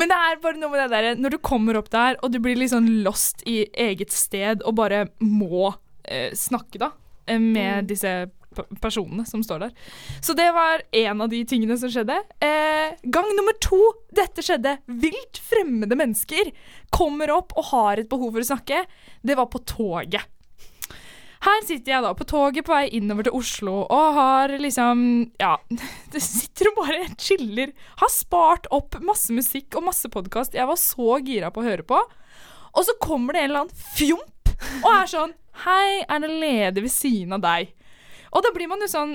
Men det er bare noe med det derre Når du kommer opp der, og du blir litt sånn lost i eget sted og bare må eh, snakke, da, eh, med disse personene som står der. Så det var en av de tingene som skjedde. Eh, gang nummer to. Dette skjedde. Vilt fremmede mennesker kommer opp og har et behov for å snakke. Det var på toget. Her sitter jeg da på toget på vei innover til Oslo og har liksom Ja, det sitter og bare chiller. Har spart opp masse musikk og masse podkast jeg var så gira på å høre på. Og så kommer det en eller annen fjomp og er sånn Hei, er det ledig ved siden av deg? Og da blir man jo sånn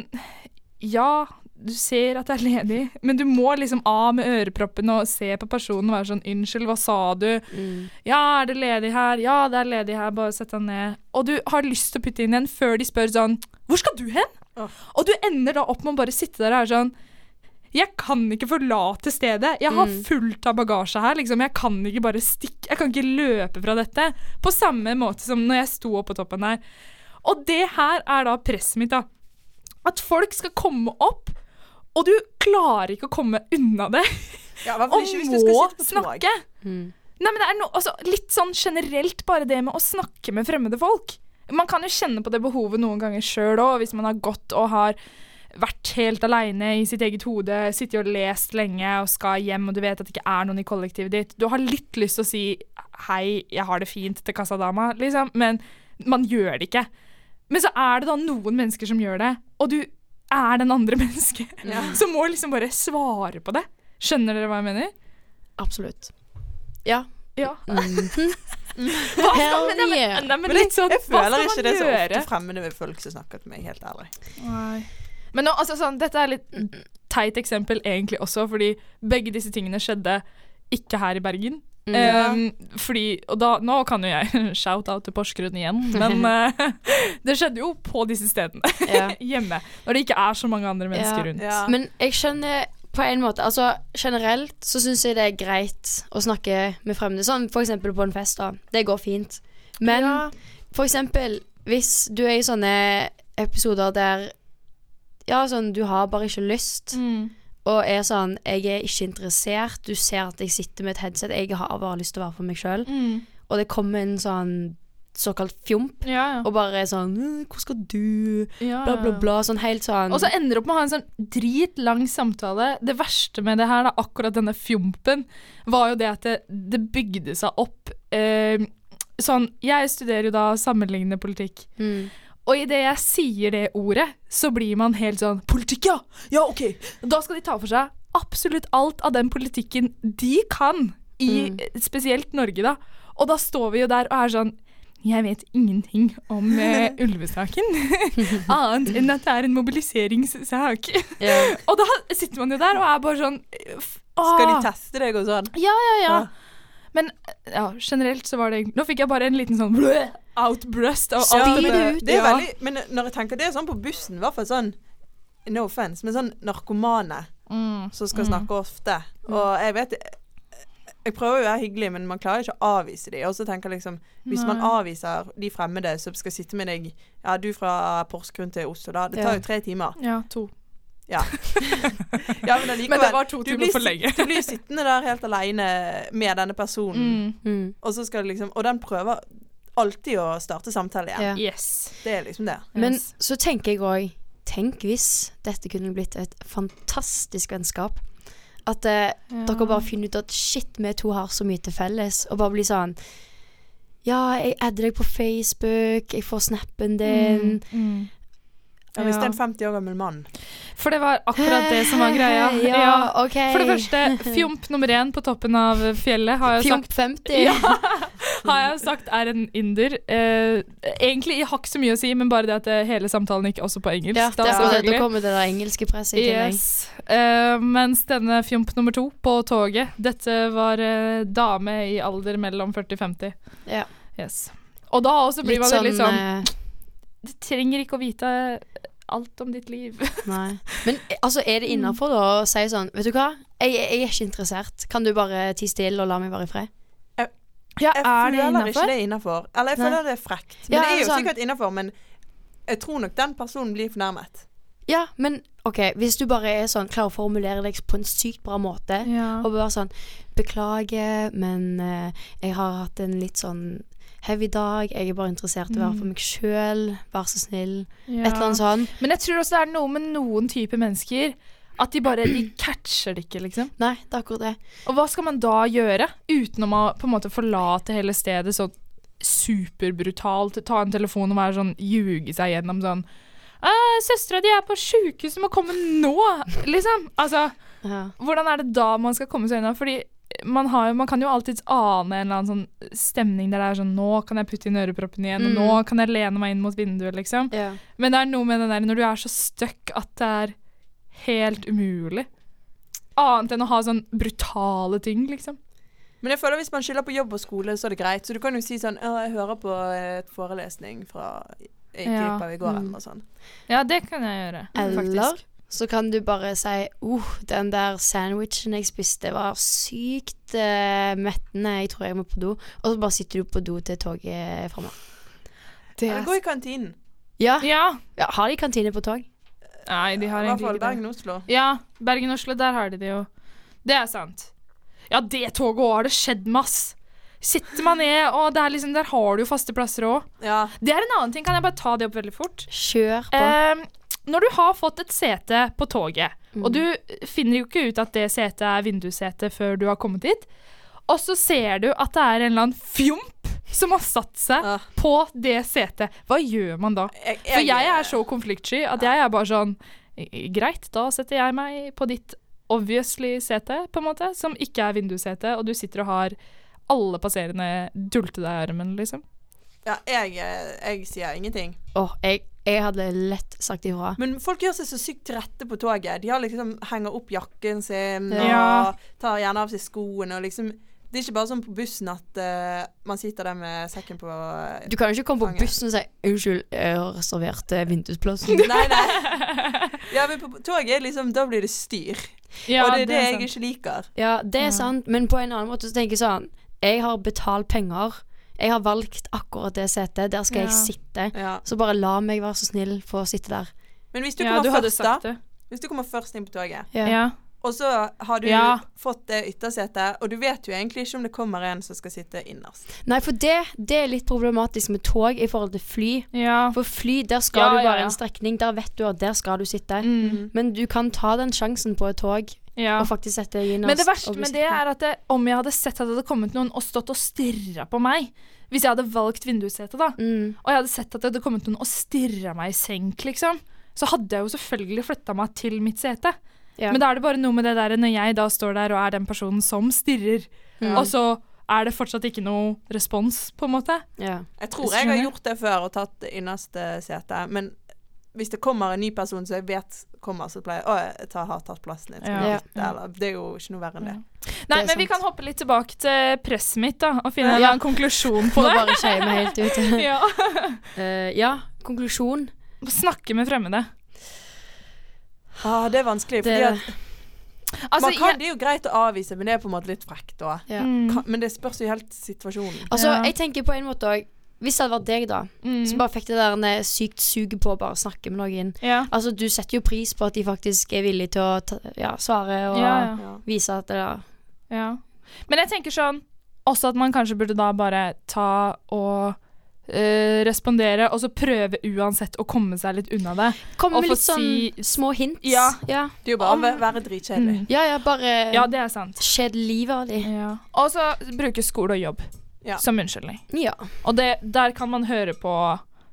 Ja, du ser at det er ledig, men du må liksom av med øreproppen og se på personen og være sånn Unnskyld, hva sa du? Mm. Ja, er det ledig her? Ja, det er ledig her, bare sett deg ned. Og du har lyst til å putte inn igjen før de spør sånn Hvor skal du hen? Oh. Og du ender da opp med å bare sitte der og være sånn Jeg kan ikke forlate stedet. Jeg har Mm. fullt av bagasje her. liksom. Jeg kan ikke bare stikke Jeg kan ikke løpe fra dette. På samme måte som når jeg sto oppe på toppen der. Og det her er da presset mitt, da. At folk skal komme opp, og du klarer ikke å komme unna det. Ja, Og ikke hvis du skal må sitte på tog. snakke. Mm. Nei, men det er no, altså, litt sånn generelt bare det med å snakke med fremmede folk. Man kan jo kjenne på det behovet noen ganger sjøl òg, hvis man har gått og har vært helt aleine i sitt eget hode, sittet og lest lenge og skal hjem, og du vet at det ikke er noen i kollektivet ditt. Du har litt lyst til å si 'hei, jeg har det fint' til kassadama, liksom, men man gjør det ikke. Men så er det da noen mennesker som gjør det, og du er den andre mennesket Ja. som må liksom bare svare på det. Skjønner dere hva jeg mener? Absolutt. Ja. Ja. Mm. Hva skal, Hell men, nei, men, nei, men Men jeg, litt sånn, jeg føler ikke det er så ofte fremmede med folk som snakker til meg, helt ærlig. Nei. Men nå, altså, sånn, dette er litt teit eksempel egentlig også, fordi begge disse tingene skjedde ikke her i Bergen. Mm. Um, fordi, og da, nå kan jo jeg shout-out til Porsgrunn igjen, men uh, det skjedde jo på disse stedene Ja. hjemme. Når det ikke er så mange andre mennesker Ja. rundt. Ja. Men jeg skjønner på en måte Altså generelt så syns jeg det er greit å snakke med fremmede. Sånn for eksempel på en fest, da. Det går fint. Men Ja. for eksempel hvis du er i sånne episoder der Ja, sånn du har bare ikke lyst, Mm. Og er sånn Jeg er ikke interessert. Du ser at jeg sitter med et headset. Jeg har bare lyst til å være for meg sjøl. Mm. Og det kommer en sånn såkalt fjomp Ja, ja. og bare er sånn «Øh, 'Hvor skal du?' ja, Bla, bla, bla. Sånn helt sånn Og så ender du opp med å ha en sånn dritlang samtale. Det verste med det her, da, akkurat denne fjompen, var jo det at det, det bygde seg opp eh, sånn Jeg studerer jo da sammenlignende politikk. mm. Og idet jeg sier det ordet, så blir man helt sånn Politikk, ja! Ja, OK! Da skal de ta for seg absolutt alt av den politikken de kan, i Mm. spesielt Norge, da. Og da står vi jo der og er sånn jeg vet ingenting om uh, ulvesaken, annet enn at det er en mobiliseringssak. Yeah. Og da sitter man jo der og er bare sånn f- Skal de ah, teste deg og sånn? Ja, ja, ja. Ja. Men ja, generelt så var det Nå fikk jeg bare en liten sånn blø, outburst av alt det det. Det er veldig, men når jeg tenker det er sånn på bussen, i hvert fall sånn No offense, men sånn narkomane Mm. som skal Mm. snakke ofte. Og jeg vet Jeg prøver jo å være hyggelig, men man klarer ikke å avvise de. Og så tenker jeg liksom Hvis man avviser de fremmede som skal sitte med deg Ja, du fra Porsgrunn til Oslo, da. Det tar jo tre timer. Ja, to. Ja. ja men allikevel. Men det var to timer blir, for lenge. du blir sittende der helt aleine med denne personen, Mm. Mm. og så skal du liksom Og den prøver alltid å starte samtale igjen. Ja. Yes. Det er liksom det. Men Yes. så tenker jeg òg Tenk hvis dette kunne blitt et fantastisk vennskap. At eh, Ja. dere bare finner ut at shit, vi to har så mye til felles. Og bare blir sånn Ja, jeg adder deg på Facebook, jeg får snappen din. Mm, mm. Ja, hvis det er en 50 år gammel mann For det var akkurat det som var greia. ja, OK. For det første, fjomp nummer én på toppen av fjellet har jeg Fjomp sagt, 50. ja, har jeg sagt er en inder. Eh, egentlig har ikke så mye å si, men bare det at eh, hele samtalen gikk også på engelsk. Ja, da, det, da kommer det der engelske presset i tillegg. Yes. Eh, mens denne fjomp nummer to på toget, dette var eh, dame i alder mellom 40 og 50. Ja. Yes. Og da også blir Litt man sånn, veldig sånn eh, Du trenger ikke å vite alt om ditt liv. Nei. Men eh, altså, er det innafor å si sånn Vet du hva, jeg, jeg er ikke interessert. Kan du bare tie stille og la meg være i fred? Ja, er det føler innafor? er. Eller jeg Nei. det er frekt. Men Ja, det er jo sånn. sikkert innafor, men jeg tror nok den personen blir fornærmet. Ja, men OK, hvis du bare er sånn klarer å formulere deg på en sykt bra måte, Ja. og bare sånn Beklager, men uh, jeg har hatt en litt sånn heavy dag. Jeg er bare interessert i å være for Mm. meg sjøl. Vær så snill. Ja. Et eller annet sånn. Men jeg tror også det er noe med noen typer mennesker at de bare de catcher det ikke, liksom. Nei, det er akkurat det. Og hva skal man da gjøre uten å på en måte forlate hele stedet sånn superbrutalt? Ta en telefon og være sånn ljuge seg gjennom sånn «Eh, Søstera di er på sjukehuset, må komme nå! Liksom. Altså, Ja. hvordan er det da man skal komme seg unna? Fordi man, har, man kan jo alltids ane en eller annen sånn stemning der det er sånn Nå kan jeg putte inn øreproppen igjen, og Mm. nå kan jeg lene meg inn mot vinduet, liksom. Ja. Men det er noe med den der når du er så stuck at det er helt umulig. Annet enn å ha sånn brutale ting, liksom. Men jeg føler hvis man skylder på jobb og skole, så er det greit. Så du kan jo si sånn «Å, jeg hører på et forelesning fra Ja. i går, Mm. eller noe sånt. Ja, det kan jeg gjøre. Eller så kan du bare si oh, den der sandwichen jeg spiste var sykt uh, mettende, jeg tror jeg må på do. Og så bare sitter du på do til toget er framme. Det Eller er gå i kantinen. Ja. Ja. ja. Har de kantine på tog? Nei, de har I hvert egentlig fall ikke det. Bergen-Oslo. Ja, Bergen-Oslo, der har de det jo. Det er sant. Ja, det toget òg har det skjedd masse. Sitter man ned, og liksom, der har du jo faste plasser òg. Ja. Det er en annen ting, kan jeg bare ta det opp veldig fort? Kjør på. Ehm, når du har fått et sete på toget, Mm. og du finner jo ikke ut at det setet er vindussete før du har kommet dit, og så ser du at det er en eller annen fjomp som har satt seg Ja. på det setet. Hva gjør man da? Jeg, For jeg er så konfliktsky at jeg er bare sånn Greit, da setter jeg meg på ditt obviously sete, på en måte, som ikke er vindussete, og du sitter og har alle passerende dulte deg i armen, liksom. Ja, jeg, eh, jeg sier ingenting. Åh, jeg, jeg hadde lett sagt ifra. Men folk gjør seg så sykt til rette på toget. De har liksom henger opp jakken sin Ja. og tar gjerne av seg skoene og liksom Det er ikke bare sånn på bussen at uh, man sitter der med sekken på eh, Du kan jo ikke komme på bussen og si 'unnskyld, jeg har reservert eh, vindusplassen'. Nei, nei. Ja, men på toget er liksom Da blir det styr. Ja, og det er det, jeg sant. ikke liker. Ja, det er Ja. sant, men på en annen måte så tenker jeg sånn Jeg har betalt penger. Jeg har valgt akkurat det setet. Der skal Ja. jeg sitte. Ja. Så bare la meg være så snill få sitte der. Men hvis du Ja, kommer du først, da. Hvis du kommer først inn på toget, Ja. Og så har du Ja. fått det yttersetet, og du vet jo egentlig ikke om det kommer en som skal sitte innerst. Nei, for det, det er litt problematisk med tog i forhold til fly. Ja. For fly, der skal Ja, du bare ja. en strekning. Der vet du at der skal du sitte. Mm. Men du kan ta den sjansen på et tog ja. og faktisk sette deg innerst. Men det verste med det er at det, om jeg hadde sett at det hadde kommet noen og stått og stirra på meg Hvis jeg hadde valgt vindussete, da, mm. og jeg hadde sett at det hadde kommet noen og stirra meg i senk, liksom, så hadde jeg jo selvfølgelig flytta meg til mitt sete. Ja. Men da er det bare noe med det der når jeg da står der og er den personen som stirrer, Mm. og så er det fortsatt ikke noe respons, på en måte. ja. Jeg tror jeg har gjort det før og tatt det innerste setet, men hvis det kommer en ny person som jeg vet kommer, så pleier jeg å, jeg tar, har tatt plassen din. Ja. Ja. eller Det er jo ikke noe verre enn det. Nei, det men vi kan hoppe litt tilbake til presset mitt da, og finne en Ja. konklusjon på Må det. bare skeie meg helt ut. Ja. Eh, ja, konklusjon. Snakke med fremmede. Ah, det er vanskelig, Det fordi at Altså, man kan, jeg, Det er jo greit å avvise, men det er på en måte litt frekt da. Ja. Mm. Men det spørs jo helt situasjonen. Altså, Ja. jeg tenker på en måte òg Hvis det hadde vært deg, da, Mm. som bare fikk det der en sykt suget på å bare snakke med noen ja. Altså, du setter jo pris på at de faktisk er villige til å ta, ja, svare og. Ja. vise at det er Ja. Men jeg tenker sånn også at man kanskje burde da bare ta og eh, respondere, og så prøve uansett å komme seg litt unna det. Komme med litt sånn si- små hints. Ja. ja. Det er jo bare Om- å være dritkjedelig. Mm. Ja, ja, bare Ja, det er sant. Skjedd livet av de. Ja. Og så bruke skole og jobb Ja. som unnskyldning. Ja. Og det, der kan man høre på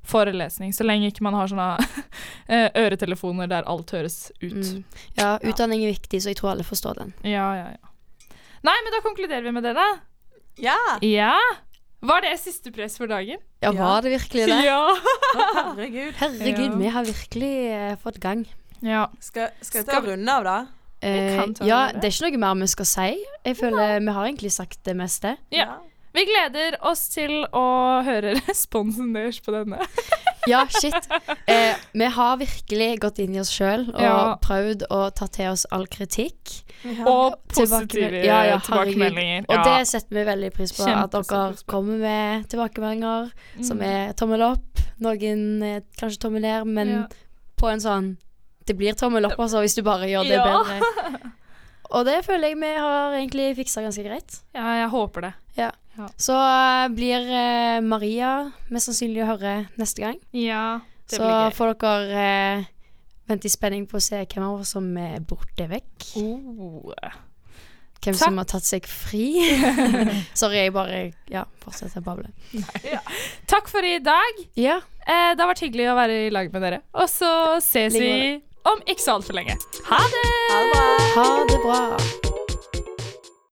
forelesning, så lenge ikke man har sånne eh, øretelefoner der alt høres ut. Mm. ja, utdanning er viktig, så jeg tror alle forstår den. Ja, ja, ja. Nei, men da konkluderer vi med det, da. Ja! Ja. Var det siste press for dagen? Ja, var det virkelig det? Ja. Herregud. Herregud, Ja. vi har virkelig uh, fått gang. ja. Skal, skal jeg ta Skal- runde av, da? Uh, ja, det. det er ikke noe mer vi skal si. Jeg føler vi har egentlig sagt det meste. Ja. Vi gleder oss til å høre responsen deres på denne. Ja, shit. Eh, vi har virkelig gått inn i oss sjøl og Ja. prøvd å ta til oss all kritikk. Og positive Ja, ja, tilbakemeldinger. Og det setter vi veldig pris på. At dere kommer med tilbakemeldinger som Mm. er tommel opp. Noen kanskje tommel ned, men Ja. på en sånn Det blir tommel opp, altså, hvis du bare gjør det Ja. bedre. Og det føler jeg vi har egentlig fiksa ganske greit. ja, jeg håper det. Så eh, blir eh, Maria mest sannsynlig å høre neste gang. Ja, det Så blir gøy. får dere eh, vente i spenning på å se hvem av oss som er borte vekk. Oh. Hvem Takk. som har tatt seg fri. Sorry, jeg bare ja, fortsetter å bable. Takk for i dag. Ja. Eh, det har vært hyggelig å være i lag med dere. Og så ses vi om ikke så altfor lenge. Ha det! Ha det bra. Ha det bra.